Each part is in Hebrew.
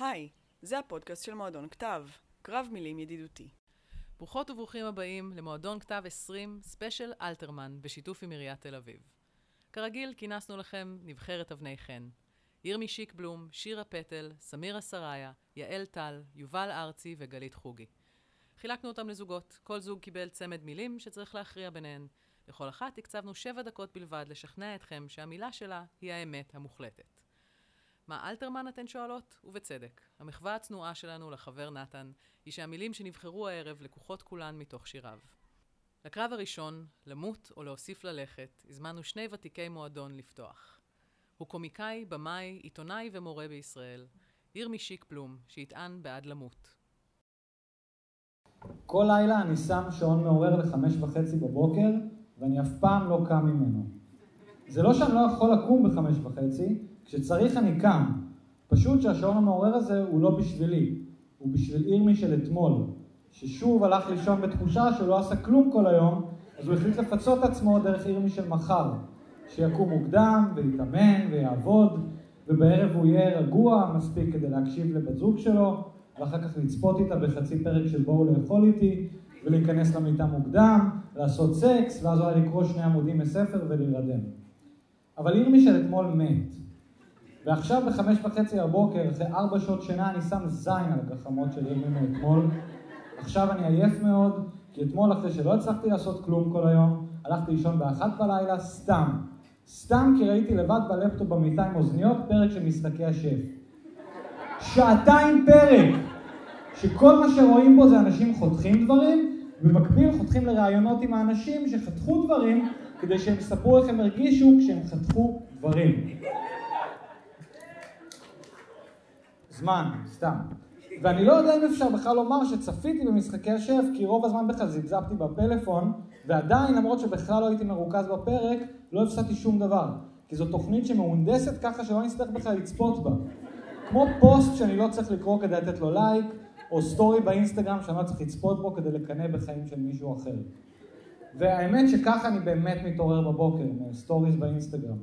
היי, זה הפודקאסט של מועדון כתב, קרב מילים ידידותי. ברוכות וברוכים הבאים למועדון כתב 20, ספיישל אלתרמן, בשיתוף עם עיריית תל אביב. כרגיל, כינסנו לכם נבחרת אבני חן. ירמי שיק בלום, שירה פטל, סמירה סריה, יעל טל, יובל ארצי וגלית חוגי. חילקנו אותם לזוגות, כל זוג קיבל צמד מילים שצריך להכריע ביניהן. לכל אחת הקצבנו שבע דקות בלבד לשכנע אתכם שהמילה שלה היא האמת המוחלטת. מה אלתרמן אתן שואלות? ובצדק. המחווה הצנועה שלנו לחבר נתן היא שהמילים שנבחרו הערב לקוחות כולן מתוך שיריו. לקרב הראשון, למות או להוסיף ללכת, הזמנו שני ותיקי מועדון לפתוח. הוא קומיקאי, במאי, עיתונאי ומורה בישראל, ירמי שיק בלום, שיטען בעד למות. כל לילה אני שם שעון מעורר לחמש וחצי בבוקר, ואני אף פעם לא קם ממנו. זה לא שאני לא יכול לקום בחמש וחצי, כשצריך אני קם. פשוט שהשעון המעורר הזה הוא לא בשבילי, הוא בשביל ירמי של אתמול, ששוב הלך לישון בתחושה שהוא לא עשה כלום כל היום, אז הוא החליט לפצות עצמו דרך ירמי של מחר, שיקום מוקדם ויתאמן ויעבוד, ובערב הוא יהיה רגוע מספיק כדי להקשיב לבת זוג שלו, ואחר כך לצפות איתה בחצי פרק של בואו לאכול איתי, ולהיכנס למיטה מוקדם, לעשות סקס, ואז היה לקרוא שני עמודים מספר ולהירדם. אבל ירמי של אתמול מת. ועכשיו בחמש וחצי בבוקר, אחרי ארבע שעות שינה, אני שם זין על הגחמות של ירמי מאתמול. עכשיו אני עייף מאוד, כי אתמול אחרי שלא הצלחתי לעשות כלום כל היום, הלכתי לישון באחת בלילה סתם. סתם כי ראיתי לבד בלפטופ במיטה עם אוזניות פרק של משחקי השף. שעתיים פרק! שכל מה שרואים בו זה אנשים חותכים דברים, ובמקביל חותכים לראיונות עם האנשים שחתכו דברים, כדי שהם יספרו איך הם הרגישו כשהם חתכו דברים. זמן, סתם. ואני לא יודע אם אפשר בכלל לומר שצפיתי במשחקי השף, כי רוב הזמן בכלל זיפזפתי בפלאפון, ועדיין, למרות שבכלל לא הייתי מרוכז בפרק, לא הפסדתי שום דבר. כי זו תוכנית שמהונדסת ככה שלא נצטרך בכלל לצפות בה. כמו פוסט שאני לא צריך לקרוא כדי לתת לו לייק, או סטורי באינסטגרם שאני לא צריך לצפות בו כדי לקנא בחיים של מישהו אחר. והאמת שככה אני באמת מתעורר בבוקר, סטוריז באינסטגרם.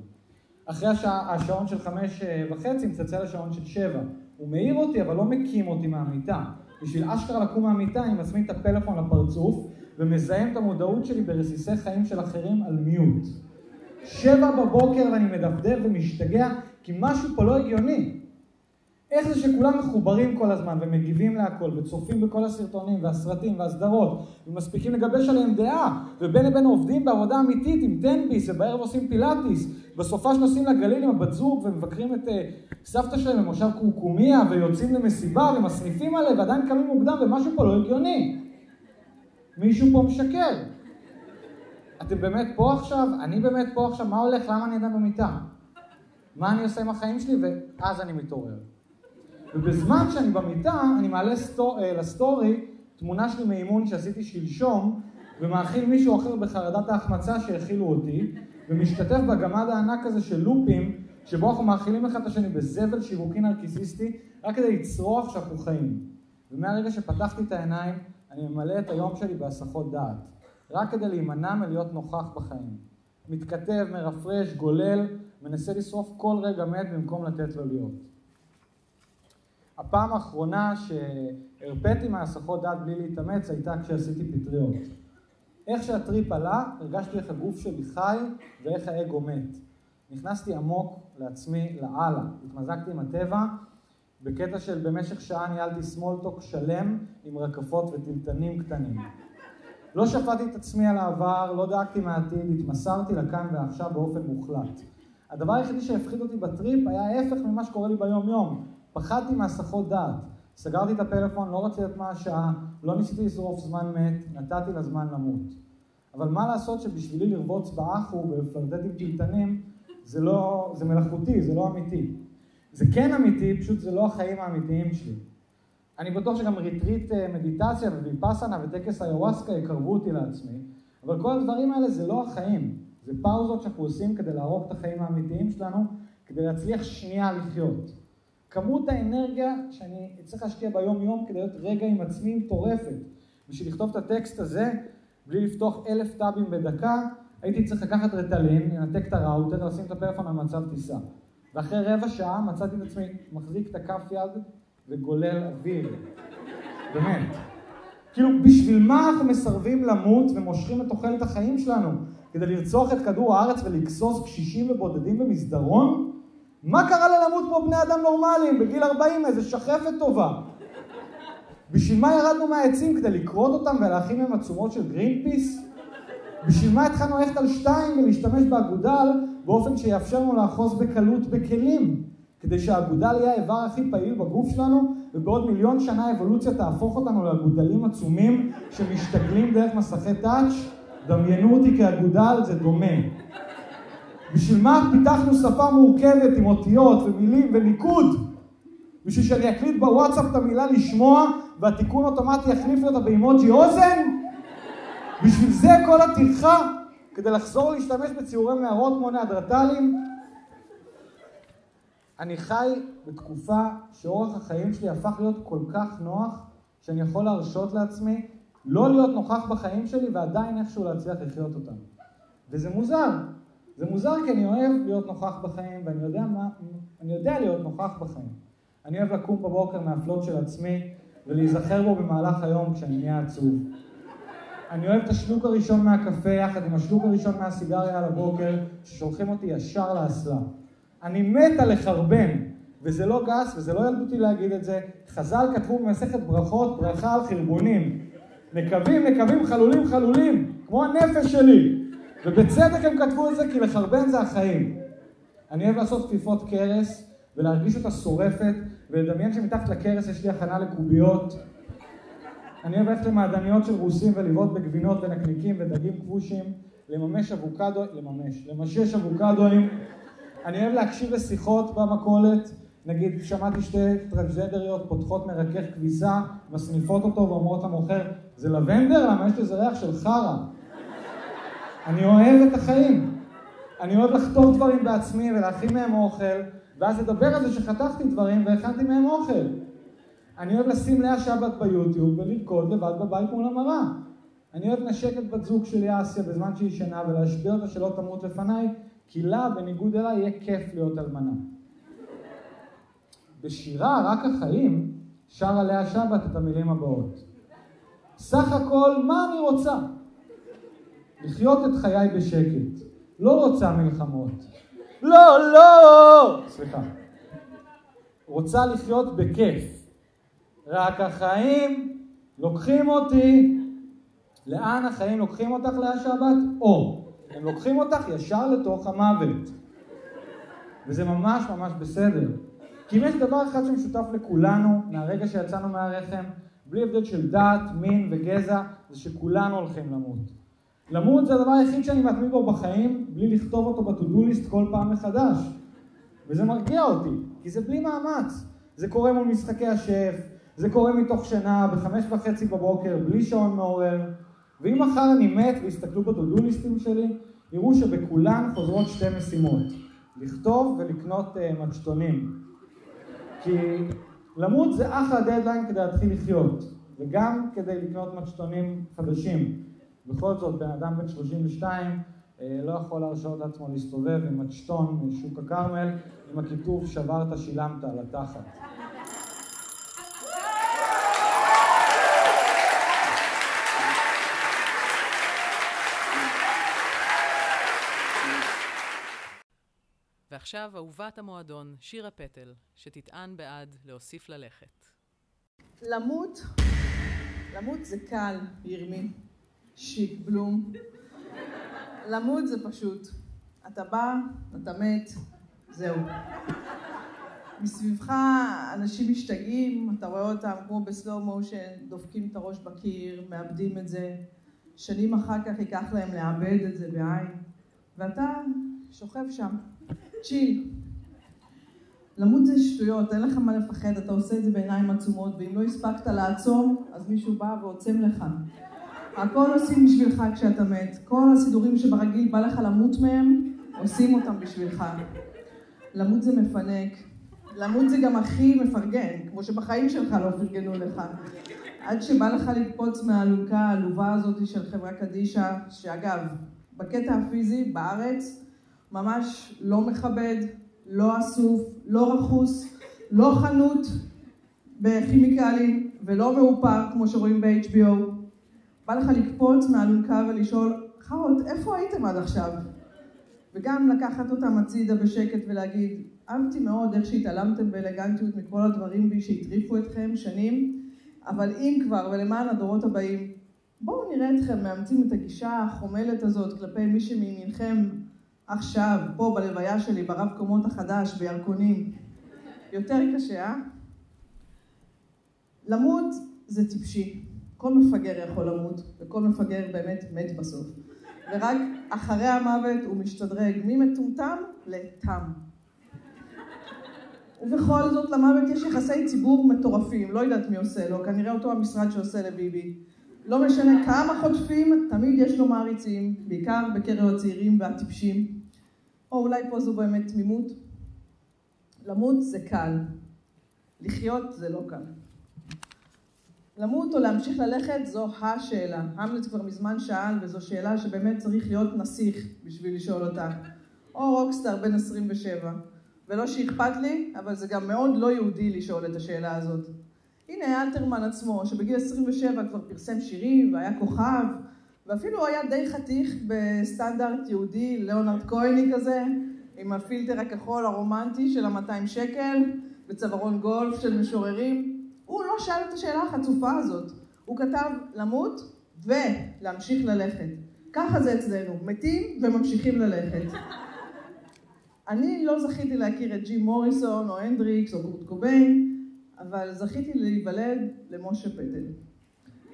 אחרי השע, השעון של חמש אה, וחצי מצלצל השעון של שבע. הוא מעיר אותי אבל לא מקים אותי מהמיטה. בשביל אשכרה לקום מהמיטה אני מזמין את הפלאפון לפרצוף ומזהם את המודעות שלי ברסיסי חיים של אחרים על mute. שבע בבוקר ואני מדפדף ומשתגע כי משהו פה לא הגיוני. איך זה שכולם מחוברים כל הזמן ומגיבים להכל וצופים בכל הסרטונים והסרטים והסדרות ומספיקים לגבש עליהם דעה ובין לבין עובדים בעבודה אמיתית עם טנביס ובערב עושים פילאטיס בסופה שנוסעים לגליל עם הבת זוג ומבקרים את uh, סבתא שלהם במושב קורקומיה ויוצאים למסיבה ומסניפים עליה ועדיין קמים מוקדם ומשהו פה לא הגיוני מישהו פה משקר אתם באמת פה עכשיו? אני באמת פה עכשיו? מה הולך? למה אני עדיין במיטה? מה אני עושה עם החיים שלי? ואז אני מתעורר ובזמן שאני במיטה, אני מעלה סטור, אה, לסטורי תמונה שלי מאימון שעשיתי שלשום, ומאכיל מישהו אחר בחרדת ההחמצה שהאכילו אותי, ומשתתף בגמד הענק הזה של לופים, שבו אנחנו מאכילים אחד את השני בזבל שיווקי נרקיסיסטי, רק כדי לצרוח שאנחנו חיים. ומהרגע שפתחתי את העיניים, אני ממלא את היום שלי בהסחות דעת, רק כדי להימנע מלהיות נוכח בחיים. מתכתב, מרפרש, גולל, מנסה לשרוף כל רגע מת במקום לתת לו להיות. הפעם האחרונה שהרפאתי מהסחות דעת בלי להתאמץ הייתה כשעשיתי פטריות. איך שהטריפ עלה, הרגשתי איך הגוף שלי חי ואיך האגו מת. נכנסתי עמוק לעצמי, לאללה, התמזגתי עם הטבע, בקטע של במשך שעה ניהלתי סמולטוק שלם עם רקפות וטלטנים קטנים. לא שפטתי את עצמי על העבר, לא דאגתי מהעתיד, התמסרתי לכאן ועכשיו באופן מוחלט. הדבר היחידי שהפחיד אותי בטריפ היה ההפך ממה שקורה לי ביום יום, פחדתי מהסחות דעת. סגרתי את הפלאפון, לא רציתי לדעת מה השעה, לא ניסיתי לשרוף זמן מת, נתתי לזמן למות. אבל מה לעשות שבשבילי לרבוץ באחו ולפרדד עם טלטנים, זה לא, זה מלאכותי, זה לא אמיתי. זה כן אמיתי, פשוט זה לא החיים האמיתיים שלי. אני בטוח שגם ריטריט אה, מדיטציה וויפאסנה וטקס איוואסקה יקרבו אותי לעצמי, אבל כל הדברים האלה זה לא החיים, זה פאוזות שאנחנו עושים כדי להרוג את החיים האמיתיים שלנו, כדי להצליח שנייה לחיות. כמות האנרגיה שאני צריך להשקיע ביום יום כדי להיות רגע עם עצמי מטורפת. בשביל לכתוב את הטקסט הזה, בלי לפתוח אלף טאבים בדקה, הייתי צריך לקחת רטלין, לנתק את הראוטר, לשים את הפלאפון במצב טיסה. ואחרי רבע שעה מצאתי את עצמי מחזיק את הכף יד וגולל אוויר. באמת. כאילו, בשביל מה אנחנו מסרבים למות ומושכים את תוחלת החיים שלנו? כדי לרצוח את כדור הארץ ולגסוס קשישים ובודדים במסדרון? מה קרה ללמות כמו בני אדם נורמליים בגיל 40 איזה שחפת טובה? בשביל מה ירדנו מהעצים? כדי לכרות אותם ולהכין מהם עצומות של גרין פיס? בשביל מה התחלנו ללכת על שתיים ולהשתמש באגודל באופן שיאפשר לנו לאחוז בקלות בכלים? כדי שהאגודל יהיה האיבר הכי פעיל בגוף שלנו, ובעוד מיליון שנה האבולוציה תהפוך אותנו לאגודלים עצומים שמשתגלים דרך מסכי טאץ'? דמיינו אותי כאגודל, זה דומה. בשביל מה פיתחנו שפה מורכבת עם אותיות ומילים וניקוד? בשביל שאני אקליט בוואטסאפ את המילה לשמוע והתיקון אוטומטי יחליף לי אותה באימוג'י אוזן? בשביל זה כל הטרחה? כדי לחזור להשתמש בציורי מערות כמו ניאדרטלים? אני חי בתקופה שאורח החיים שלי הפך להיות כל כך נוח שאני יכול להרשות לעצמי לא להיות נוכח בחיים שלי ועדיין איכשהו להצליח לחיות אותם. וזה מוזר. זה מוזר כי אני אוהב להיות נוכח בחיים ואני יודע, מה, אני יודע להיות נוכח בחיים. אני אוהב לקום בבוקר מהפלוט של עצמי ולהיזכר בו במהלך היום כשאני נהיה עצוב. אני אוהב את השלוק הראשון מהקפה יחד עם השלוק הראשון מהסיגריה על הבוקר ששולחים אותי ישר לאסלה. אני מת על לחרבן, וזה לא גס וזה לא ילדותי להגיד את זה. חז"ל כתבו במסכת ברכות ברכה על חרבונים. נקבים, נקבים, חלולים, חלולים, כמו הנפש שלי. ובצדק הם כתבו את זה כי לחרבן זה החיים. אני אוהב לעשות כפיפות קרס ולהרגיש אותה שורפת ולדמיין שמתחת לקרס יש לי הכנה לקוביות. אני אוהב ללכת למעדניות של רוסים ולבעוט בגבינות ונקניקים ודגים כבושים, לממש אבוקדו, לממש, למשש אבוקדואים. אני אוהב להקשיב לשיחות במכולת, נגיד שמעתי שתי טרנסג'נדריות פותחות מרכך כביסה, מסניפות אותו ואומרות למוכר, זה לבנדר? למה יש לזה ריח של חרא? אני אוהב את החיים. אני אוהב לחתור דברים בעצמי ולהכין מהם אוכל, ואז לדבר על זה שחתכתי דברים והכנתי מהם אוכל. אני אוהב לשים לאה שבת ביוטיוב ולרקוד לבד בבית מול המראה. אני אוהב לנשק את בת זוג שלי אסיה בזמן שהיא ישנה ולהשביע אותה שלא תמות לפניי, כי לה, בניגוד אליי, יהיה כיף להיות אלמנה. בשירה "רק החיים" שרה לאה שבת את המילים הבאות: סך הכל, מה אני רוצה? לחיות את חיי בשקט. לא רוצה מלחמות. לא, לא! סליחה. רוצה לחיות בכיף. רק החיים לוקחים אותי. לאן החיים לוקחים אותך לאה שבת? או, הם לוקחים אותך ישר לתוך המוות. וזה ממש ממש בסדר. כי אם יש דבר אחד שמשותף לכולנו, מהרגע שיצאנו מהרחם, בלי הבדל של דת, מין וגזע, זה שכולנו הולכים למות. למות זה הדבר היחיד שאני מתמיד בו בחיים, בלי לכתוב אותו בטודוליסט כל פעם מחדש. וזה מרגיע אותי, כי זה בלי מאמץ. זה קורה מול משחקי השף, זה קורה מתוך שינה, בחמש וחצי בבוקר, בלי שעון מעורר. ואם מחר אני מת ויסתכלו בטודוליסטים שלי, יראו שבכולן חוזרות שתי משימות. לכתוב ולקנות uh, מצ'טונים. כי למות זה אחלה דדליין כדי להתחיל לחיות, וגם כדי לקנות מצ'טונים חדשים. בכל זאת, בן אדם בן 32 אה, לא יכול להרשות לעצמו להסתובב עם מצ'טון משוק הכרמל עם הכיתוב שברת שילמת על התחת. ועכשיו אהובת המועדון, שירה פטל, שתטען בעד להוסיף ללכת. למות, למות זה קל, ירמי. שיק בלום. למות זה פשוט. אתה בא, אתה מת, זהו. מסביבך אנשים משתגעים, אתה רואה אותם כמו בסלואו מושן, דופקים את הראש בקיר, מאבדים את זה. שנים אחר כך ייקח להם לאבד את זה בעין. ואתה שוכב שם, צ'יל. למות זה שטויות, אין לך מה לפחד, אתה עושה את זה בעיניים עצומות, ואם לא הספקת לעצום, אז מישהו בא ועוצם לך. הכל עושים בשבילך כשאתה מת. כל הסידורים שברגיל בא לך למות מהם, עושים אותם בשבילך. למות זה מפנק. למות זה גם הכי מפרגן, כמו שבחיים שלך לא פרגנו לך. עד שבא לך לקפוץ מהאלונקה העלובה הזאת של חברה קדישא, שאגב, בקטע הפיזי, בארץ, ממש לא מכבד, לא אסוף, לא רכוס, לא חנות, בכימיקלים ולא מאופר כמו שרואים ב-HBO. בא לך לקפוץ מהאלונקה ולשאול, חרות, איפה הייתם עד עכשיו? וגם לקחת אותם הצידה בשקט ולהגיד, אהבתי מאוד איך שהתעלמתם באלגנטיות מכל הדברים בי שהטריפו אתכם שנים, אבל אם כבר ולמען הדורות הבאים, בואו נראה אתכם מאמצים את הגישה החומלת הזאת כלפי מי שמימינכם עכשיו, פה בלוויה שלי, ברב קומות החדש, בירקונים. יותר קשה, אה? למות זה טיפשי. כל מפגר יכול למות, וכל מפגר באמת מת בסוף. ורק אחרי המוות הוא משתדרג ממטומטם לתם. ובכל זאת למוות יש יחסי ציבור מטורפים, לא יודעת מי עושה לו, כנראה אותו המשרד שעושה לביבי. לא משנה כמה חוטפים, תמיד יש לו מעריצים, בעיקר בקרב הצעירים והטיפשים. או אולי פה זו באמת תמימות. למות זה קל, לחיות זה לא קל. למות או להמשיך ללכת זו השאלה. המלט כבר מזמן שאל, וזו שאלה שבאמת צריך להיות נסיך בשביל לשאול אותה. או רוקסטאר בן 27. ולא שאכפת לי, אבל זה גם מאוד לא יהודי לשאול את השאלה הזאת. הנה אלתרמן עצמו, שבגיל 27 כבר פרסם שירים והיה כוכב, ואפילו היה די חתיך בסטנדרט יהודי, ליאונרד כהני כזה, עם הפילטר הכחול הרומנטי של ה-200 שקל, וצווארון גולף של משוררים. הוא לא שאל את השאלה החצופה הזאת. הוא כתב למות ולהמשיך ללכת. ככה זה אצלנו, מתים וממשיכים ללכת. אני לא זכיתי להכיר את ג'י מוריסון או הנדריקס או קורט קוביין, אבל זכיתי להיוולד למשה פטל.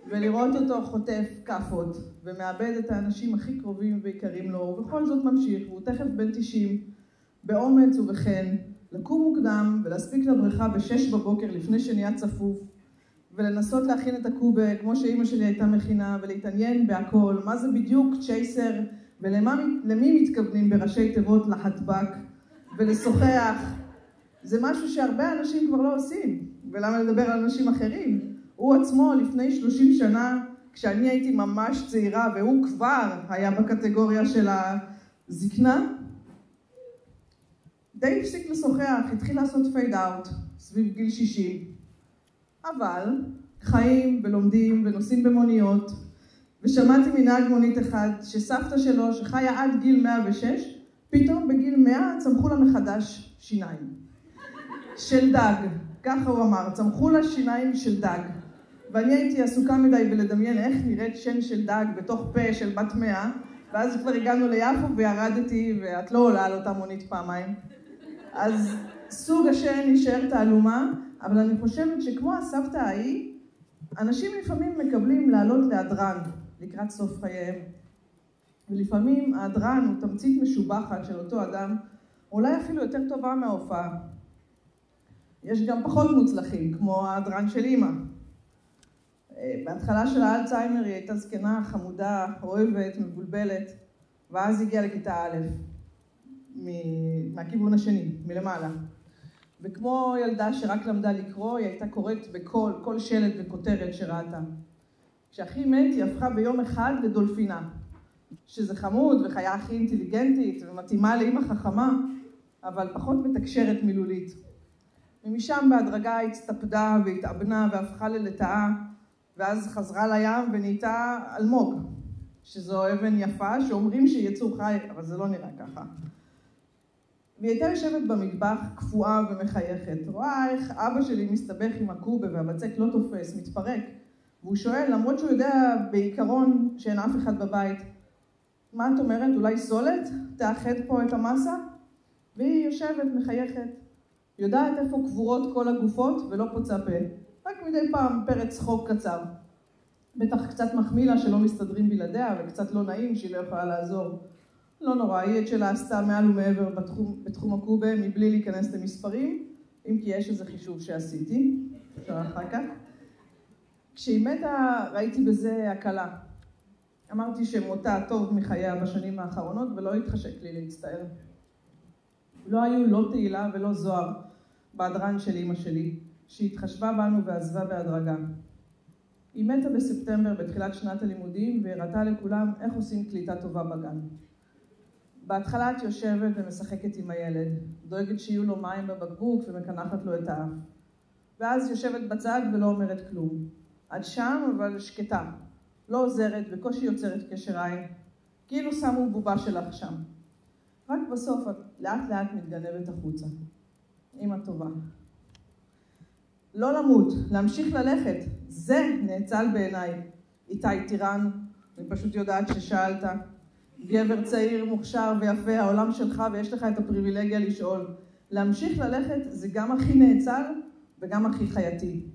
ולראות אותו חוטף כאפות, ומאבד את האנשים הכי קרובים ויקרים לו, ובכל זאת ממשיך, והוא תכף בן 90, באומץ ובחן, לקום מוקדם ולהספיק לבריכה בשש בבוקר לפני שנהיה צפוף, ולנסות להכין את הקובה כמו שאימא שלי הייתה מכינה, ולהתעניין בהכל, מה זה בדיוק צ'ייסר, ולמי מתכוונים בראשי תיבות לחטבק, ולשוחח. זה משהו שהרבה אנשים כבר לא עושים, ולמה לדבר על אנשים אחרים? הוא עצמו לפני 30 שנה, כשאני הייתי ממש צעירה והוא כבר היה בקטגוריה של הזקנה, די הפסיק לשוחח, התחיל לעשות פייד אאוט סביב גיל 60. אבל חיים ולומדים ונוסעים במוניות, ושמעתי מנהג מונית אחד שסבתא שלו, שחיה עד גיל 106, פתאום בגיל 100 צמחו לה מחדש שיניים. של דג, ככה הוא אמר, צמחו לה שיניים של דג. ואני הייתי עסוקה מדי בלדמיין איך נראית שן של דג בתוך פה של בת מאה, ואז כבר הגענו ליפו וירדתי, ואת לא עולה על אותה מונית פעמיים. אז סוג השן נשאר תעלומה, אבל אני חושבת שכמו הסבתא ההיא, אנשים לפעמים מקבלים לעלות להדרן לקראת סוף חייהם. ולפעמים ההדרן הוא תמצית משובחת של אותו אדם, אולי אפילו יותר טובה מההופעה. יש גם פחות מוצלחים, כמו ההדרן של אימא. בהתחלה של האלצהיימר היא הייתה זקנה, חמודה, אוהבת, מבולבלת, ואז הגיעה לכיתה א', מהכיוון השני, מלמעלה. וכמו ילדה שרק למדה לקרוא, היא הייתה קוראת בכל, כל שלט וכותרת שראתה. כשאחי מת, היא הפכה ביום אחד לדולפינה, שזה חמוד וחיה הכי אינטליגנטית ומתאימה לאימא חכמה, אבל פחות מתקשרת מילולית. ומשם בהדרגה הצטפדה והתאבנה והפכה ללטאה, ואז חזרה לים ונהייתה אלמוג, שזו אבן יפה שאומרים שהיא יצור חי, אבל זה לא נראה ככה. והיא הייתה יושבת במטבח, קפואה ומחייכת. רואה איך אבא שלי מסתבך עם הקובה והבצק לא תופס, מתפרק. והוא שואל, למרות שהוא יודע בעיקרון שאין אף אחד בבית, מה את אומרת, אולי סולת תאחד פה את המסה? והיא יושבת, מחייכת. יודעת איפה קבורות כל הגופות ולא פוצה פה. רק מדי פעם פרץ צחוק קצר. בטח קצת מחמיא לה שלא מסתדרים בלעדיה וקצת לא נעים שהיא לא יכולה לעזור. לא נורא, היא את שלה עשתה מעל ומעבר בתחום, בתחום הקובה מבלי להיכנס למספרים, אם כי יש איזה חישוב שעשיתי, אפשר אחר כך. כשהיא מתה ראיתי בזה הקלה. אמרתי שמותה טוב מחייה בשנים האחרונות ולא התחשק לי להצטער. לא היו לא תהילה ולא זוהר בהדרן של אימא שלי, שהתחשבה בנו ועזבה בהדרגה. היא מתה בספטמבר בתחילת שנת הלימודים והראתה לכולם איך עושים קליטה טובה בגן. בהתחלה את יושבת ומשחקת עם הילד, דואגת שיהיו לו מים בבקבוק ומקנחת לו את האף. ואז יושבת בצד ולא אומרת כלום. עד שם, אבל שקטה. לא עוזרת, בקושי יוצרת קשר עין. כאילו שמו בובה שלך שם. רק בסוף את לאט לאט מתגנבת החוצה. אמא טובה. לא למות, להמשיך ללכת, זה נאצל בעיניי. איתי טירן, אני פשוט יודעת ששאלת. גבר צעיר, מוכשר ויפה, העולם שלך ויש לך את הפריבילגיה לשאול. להמשיך ללכת זה גם הכי נאצל וגם הכי חייתי.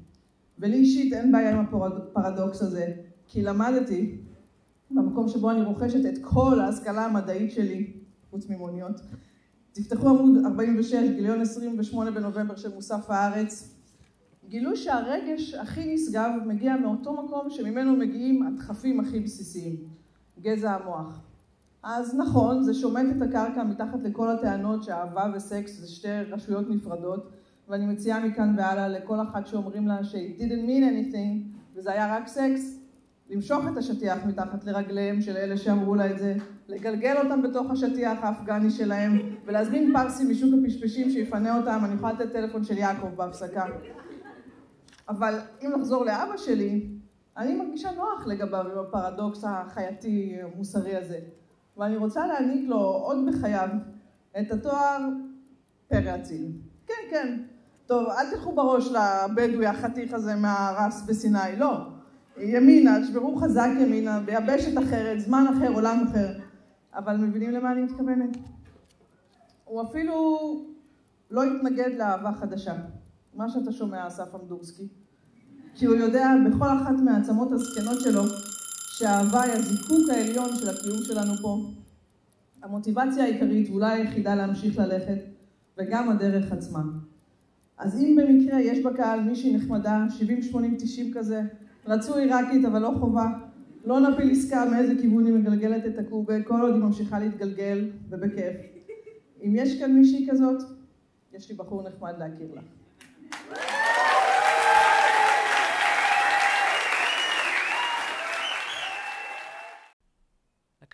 ולי אישית אין בעיה עם הפרדוקס הזה, כי למדתי במקום שבו אני רוכשת את כל ההשכלה המדעית שלי, חוץ ממוניות. תפתחו עמוד 46, גיליון 28 בנובמבר של מוסף הארץ. גילו שהרגש הכי נשגב מגיע מאותו מקום שממנו מגיעים הדחפים הכי בסיסיים, גזע המוח. אז נכון, זה שומט את הקרקע מתחת לכל הטענות שאהבה וסקס זה שתי רשויות נפרדות, ואני מציעה מכאן והלאה לכל אחת שאומרים לה ש- didn't mean anything, וזה היה רק סקס, למשוך את השטיח מתחת לרגליהם של אלה שאמרו לה את זה, לגלגל אותם בתוך השטיח האפגני שלהם, ולהזמין פרסי משוק הפשפשים שיפנה אותם, אני יכולה לתת טלפון של יעקב בהפסקה. אבל אם נחזור לאבא שלי, אני מרגישה נוח לגביו עם הפרדוקס החייתי המוסרי הזה. ואני רוצה להעניק לו עוד בחייו את התואר פרא אציל. כן, כן. טוב, אל תלכו בראש לבדואי החתיך הזה מהרס בסיני, לא. ימינה, תשברו חזק ימינה, ביבשת אחרת, זמן אחר, עולם אחר. אבל מבינים למה אני מתכוונת? הוא אפילו לא התנגד לאהבה חדשה. מה שאתה שומע, אסף אמדורסקי. כי הוא יודע בכל אחת מהעצמות הזקנות שלו שהאהבה היא הזיקוק העליון של הקיום שלנו פה. המוטיבציה העיקרית ואולי היחידה להמשיך ללכת, וגם הדרך עצמה. אז אם במקרה יש בקהל מישהי נחמדה, 70, 80, 90 כזה, רצוי עיראקית אבל לא חובה, לא נפיל עסקה מאיזה כיוון היא מגלגלת את הקובה, כל עוד היא ממשיכה להתגלגל ובכיף. אם יש כאן מישהי כזאת, יש לי בחור נחמד להכיר לה.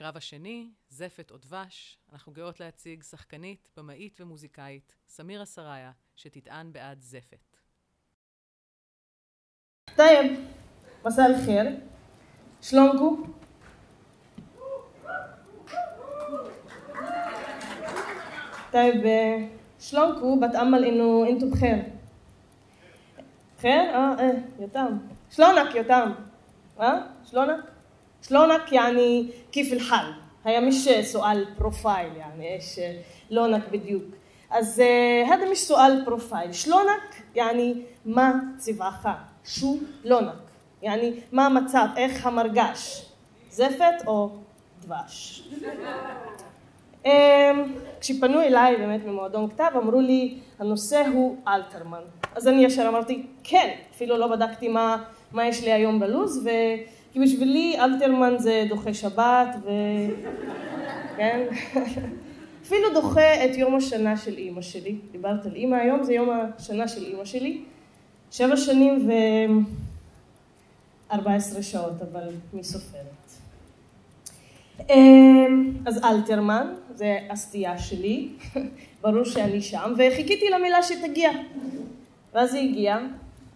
לקרב השני, זפת או דבש, אנחנו גאות להציג שחקנית, במאית ומוזיקאית, סמירה סראיה, שתטען בעד זפת. طيب مساء الخير شلونكم؟ طيب شلونكم؟ بتأمل إنه أنتم بخير بخير؟ آه إيه يتام شلونك يتام؟ ها؟ شلونك؟ شلونك يعني كيف الحال؟ هي مش سؤال بروفايل يعني ايش لونك بديوك אז uh, هذا مش سؤال بروفايل شلونك يعني מה צבעך شو لونك يعني מה המצב איך המרגש זפת או דבש um, כשפנו אליי באמת ממועדון כתב אמרו לי הנושא הוא אלתרמן אז אני ישר אמרתי כן אפילו לא בדקתי מה, מה יש לי היום בלוז ו... כי בשבילי אלתרמן זה דוחה שבת ו... כן? אפילו דוחה את יום השנה של אימא שלי. דיברת על אימא, היום זה יום השנה של אימא שלי. שבע שנים ו-14 שעות, אבל מי סופרת? אמ, אז אלתרמן, זה הסטייה שלי, ברור שאני שם, וחיכיתי למילה שתגיע. ואז היא הגיעה,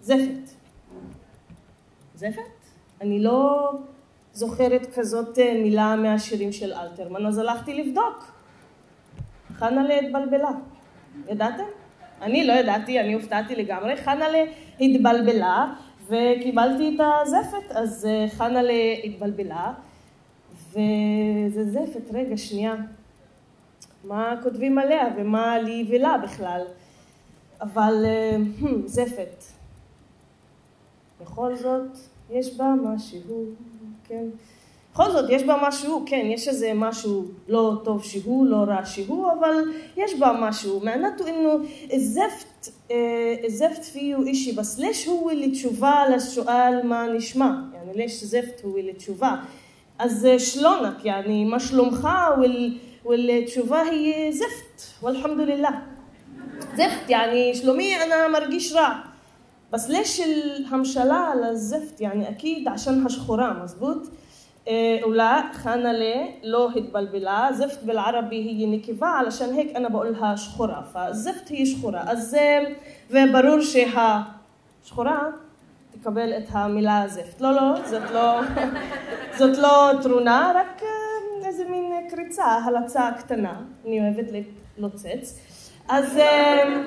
זפת. זפת? אני לא זוכרת כזאת מילה מהשירים של אלתרמן, אז הלכתי לבדוק. חנה'לה התבלבלה. ידעתם? אני לא ידעתי, אני הופתעתי לגמרי. חנה'לה התבלבלה וקיבלתי את הזפת, אז חנה'לה התבלבלה וזה זפת, רגע, שנייה. מה כותבים עליה ומה לי ולה בכלל? אבל זפת. בכל זאת, יש בה משהו, כן. בכל זאת, יש בה משהו, כן, יש איזה משהו לא טוב שהוא, לא רע שהוא, אבל יש בה משהו. מענתו אינו זפט, אה, זפט פיהו אישי בסלש הוא לתשובה לשואל מה נשמע? יעני, לש זפט הוא לתשובה. אז אה, שלונק, יעני, מה שלומך? والتשובה אה, היא זפט, والحمد لله. זפט, יעני, שלומי, אני מרגיש רע. بس ليش الهمشلة على الزفت يعني أكيد عشان هشخورة مزبوط إيه ولا خانلة لو هتبلبلا زفت بالعربي هي نكفة علشان هيك أنا بقولها شخورة فالزفت هي شخورة אז וברור שה... שחורה, תקבל את המילה זפת. לא, לא, זאת לא, זאת לא תרונה, רק אה, איזה מין קריצה, הלצה קטנה. אני אוהבת ללוצץ. אז אה,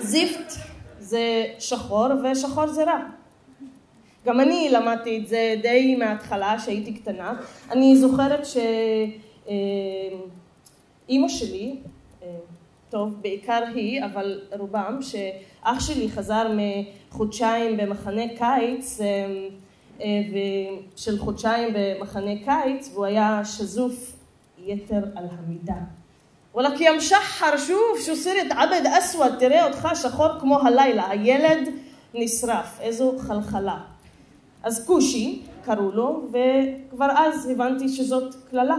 זיפט זה שחור, ושחור זה רע. גם אני למדתי את זה די מההתחלה, שהייתי קטנה. אני זוכרת שאימא אה, שלי, טוב, בעיקר היא, אבל רובם, שאח שלי חזר מחודשיים במחנה קיץ, של חודשיים במחנה קיץ, והוא היה שזוף יתר על המידה. וואלכ יא משחר, שוב, שו صرت עבד אסווד, תראה אותך שחור כמו הלילה, הילד נשרף, איזו חלחלה. אז כושי קראו לו, וכבר אז הבנתי שזאת קללה.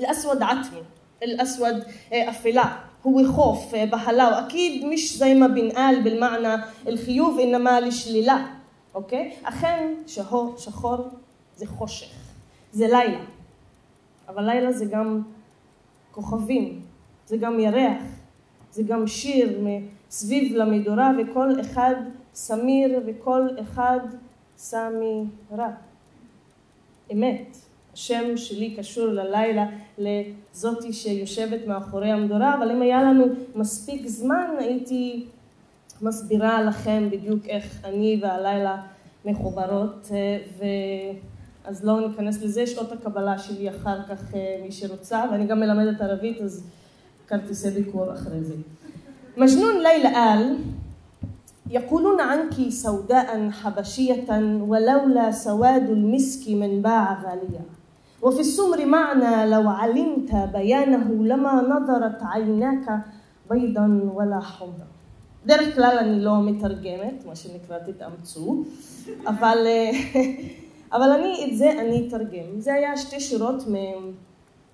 אל-אסווד עטמי, אל-אסווד אפלה, هو خوف بهلا واكيد مش زي ما بنقال بالمعنى الخيوف انما לשלילה, אוקיי? אכן שחור, שחור זה חושך, זה לילה, אבל לילה זה גם כוכבים, זה גם ירח, זה גם שיר מסביב למדורה וכל אחד סמיר וכל אחד סמי רע. אמת. השם שלי קשור ללילה לזאתי שיושבת מאחורי המדורה, אבל אם היה לנו מספיק זמן הייתי מסבירה לכם בדיוק איך אני והלילה מחוברות, ו... אז לא ניכנס לזה, שעות הקבלה שלי אחר כך מי שרוצה, ואני גם מלמדת ערבית, אז כרטיסי ביקור אחרי זה. מג'נון לילה אל يقولون عنك سوداء حبشية ولولا سواد المسك من باع غاليا وفي السمر معنى لو علمت بيانه لما نظرت عيناك بيضا ولا حمرا דרך כלל אני לא מתרגמת, מה שנקרא תתאמצו, אבל, אבל אני, את זה אני אתרגם. זה היה שתי שירות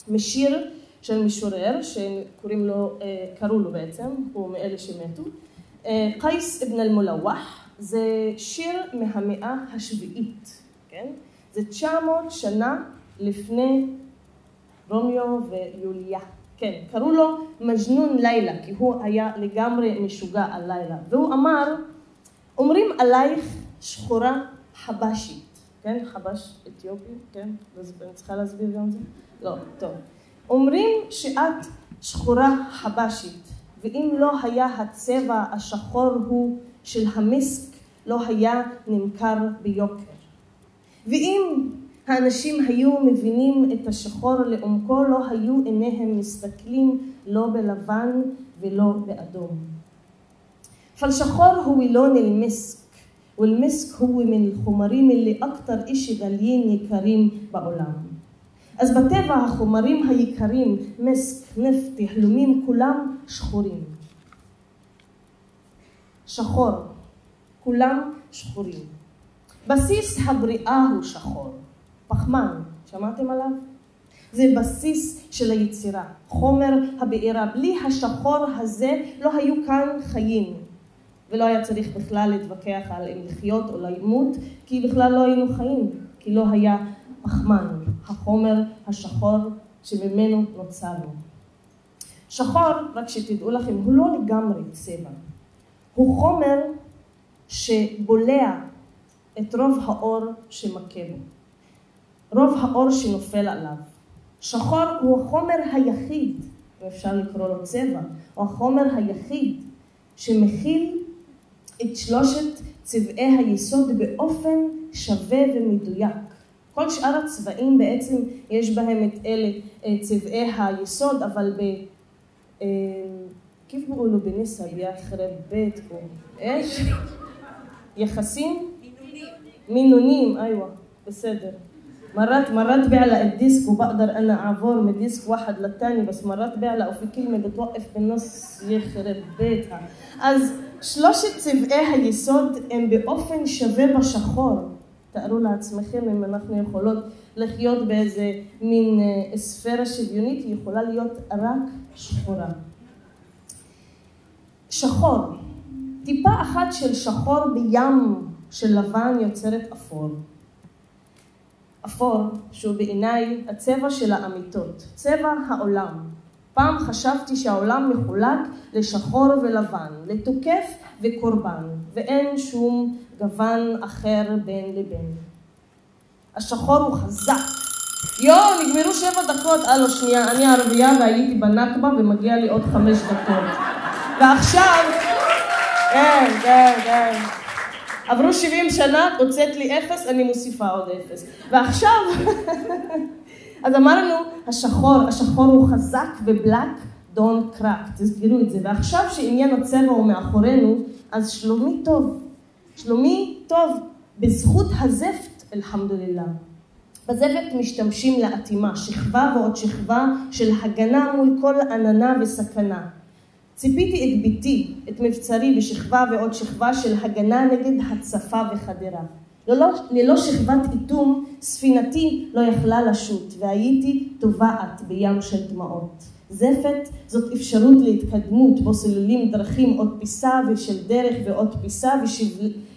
משיר של משורר, שקוראים לו, קראו לו בעצם, הוא מאלה שמתו. קייס אבן אל-מולווח, זה שיר מהמאה השביעית, כן? זה 900 שנה לפני רומיו ויוליה. כן, קראו לו מג'נון לילה, כי הוא היה לגמרי משוגע על לילה. והוא אמר, אומרים עלייך שחורה חבשית, כן? חבש אתיופי, כן? אני צריכה להסביר גם זה? לא, טוב. אומרים שאת שחורה חבשית, ואם לא היה הצבע השחור הוא של המסק, לא היה נמכר ביוקר. ואם האנשים היו מבינים את השחור לעומקו, לא היו עיניהם מסתכלים לא בלבן ולא באדום. فالشخور هو لون المسك والمسك هو من الخمرين اللي أكتر إشي غاليين יקרים בעולם. אז בטבע החומרים היקרים, מסק, נפט, יהלומים, כולם שחורים. שחור, כולם שחורים. בסיס הבריאה הוא שחור. פחמן, שמעתם עליו? זה בסיס של היצירה, חומר הבעירה. בלי השחור הזה לא היו כאן חיים. ולא היה צריך בכלל להתווכח על אם לחיות או למות, כי בכלל לא היינו חיים, כי לא היה פחמן, החומר השחור שממנו נוצרנו. שחור, רק שתדעו לכם, הוא לא לגמרי צבע. הוא חומר שבולע את רוב האור שמכה בו. רוב האור שנופל עליו. שחור הוא החומר היחיד, ואפשר לקרוא לו צבע, הוא החומר היחיד שמכיל את שלושת צבעי היסוד באופן שווה ומדויק. כל שאר הצבעים בעצם יש בהם את אלה צבעי היסוד, אבל ב... كيف بيقولوا بنسب يا خرب بيتكم ايش يخسين مينونيم ايوه בסדר مرات مرات بعلق الديسك وبقدر انا اعبر من ديسك واحد للتاني بس مرات بعلق وفي كلمه بتوقف بالنص يخرب بيتها אז שלושת צבעי היסוד הם באופן שווה בשחור. תארו לעצמכם אם אנחנו יכולות לחיות באיזה מין ספירה שוויונית, היא יכולה להיות רק שחורה. שחור, טיפה אחת של שחור בים של לבן יוצרת אפור. אפור, שהוא בעיניי הצבע של האמיתות, צבע העולם. פעם חשבתי שהעולם מחולק לשחור ולבן, לתוקף וקורבן, ואין שום גוון אחר בין לבין. השחור הוא חזק. יואו, נגמרו שבע דקות. הלו, שנייה, אני ערבייה והייתי בנכבה ומגיע לי עוד חמש דקות. ועכשיו... כן, כן, כן. עברו 70 שנה, הוצאת לי אפס, אני מוסיפה עוד אפס. ועכשיו... אז אמרנו, השחור, השחור הוא חזק ובלק, דון קראק, תזכרו את זה. ועכשיו שעניין הצבע הוא מאחורינו, אז שלומי טוב. שלומי טוב, בזכות הזפת, אלחמדולillah. בזפת משתמשים לאטימה, שכבה ועוד שכבה של הגנה מול כל עננה וסכנה. ציפיתי את ביתי, את מבצרי, בשכבה ועוד שכבה של הגנה נגד הצפה וחדרה. ללא, ללא שכבת איתום, ספינתי לא יכלה לשוט, והייתי טובעת בים של דמעות. זפת זאת אפשרות להתקדמות, בו סוללים דרכים עוד פיסה ושל דרך ועוד פיסה